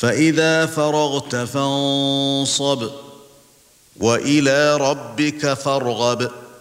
فإذا فرغت فانصب وإلى ربك فارغب.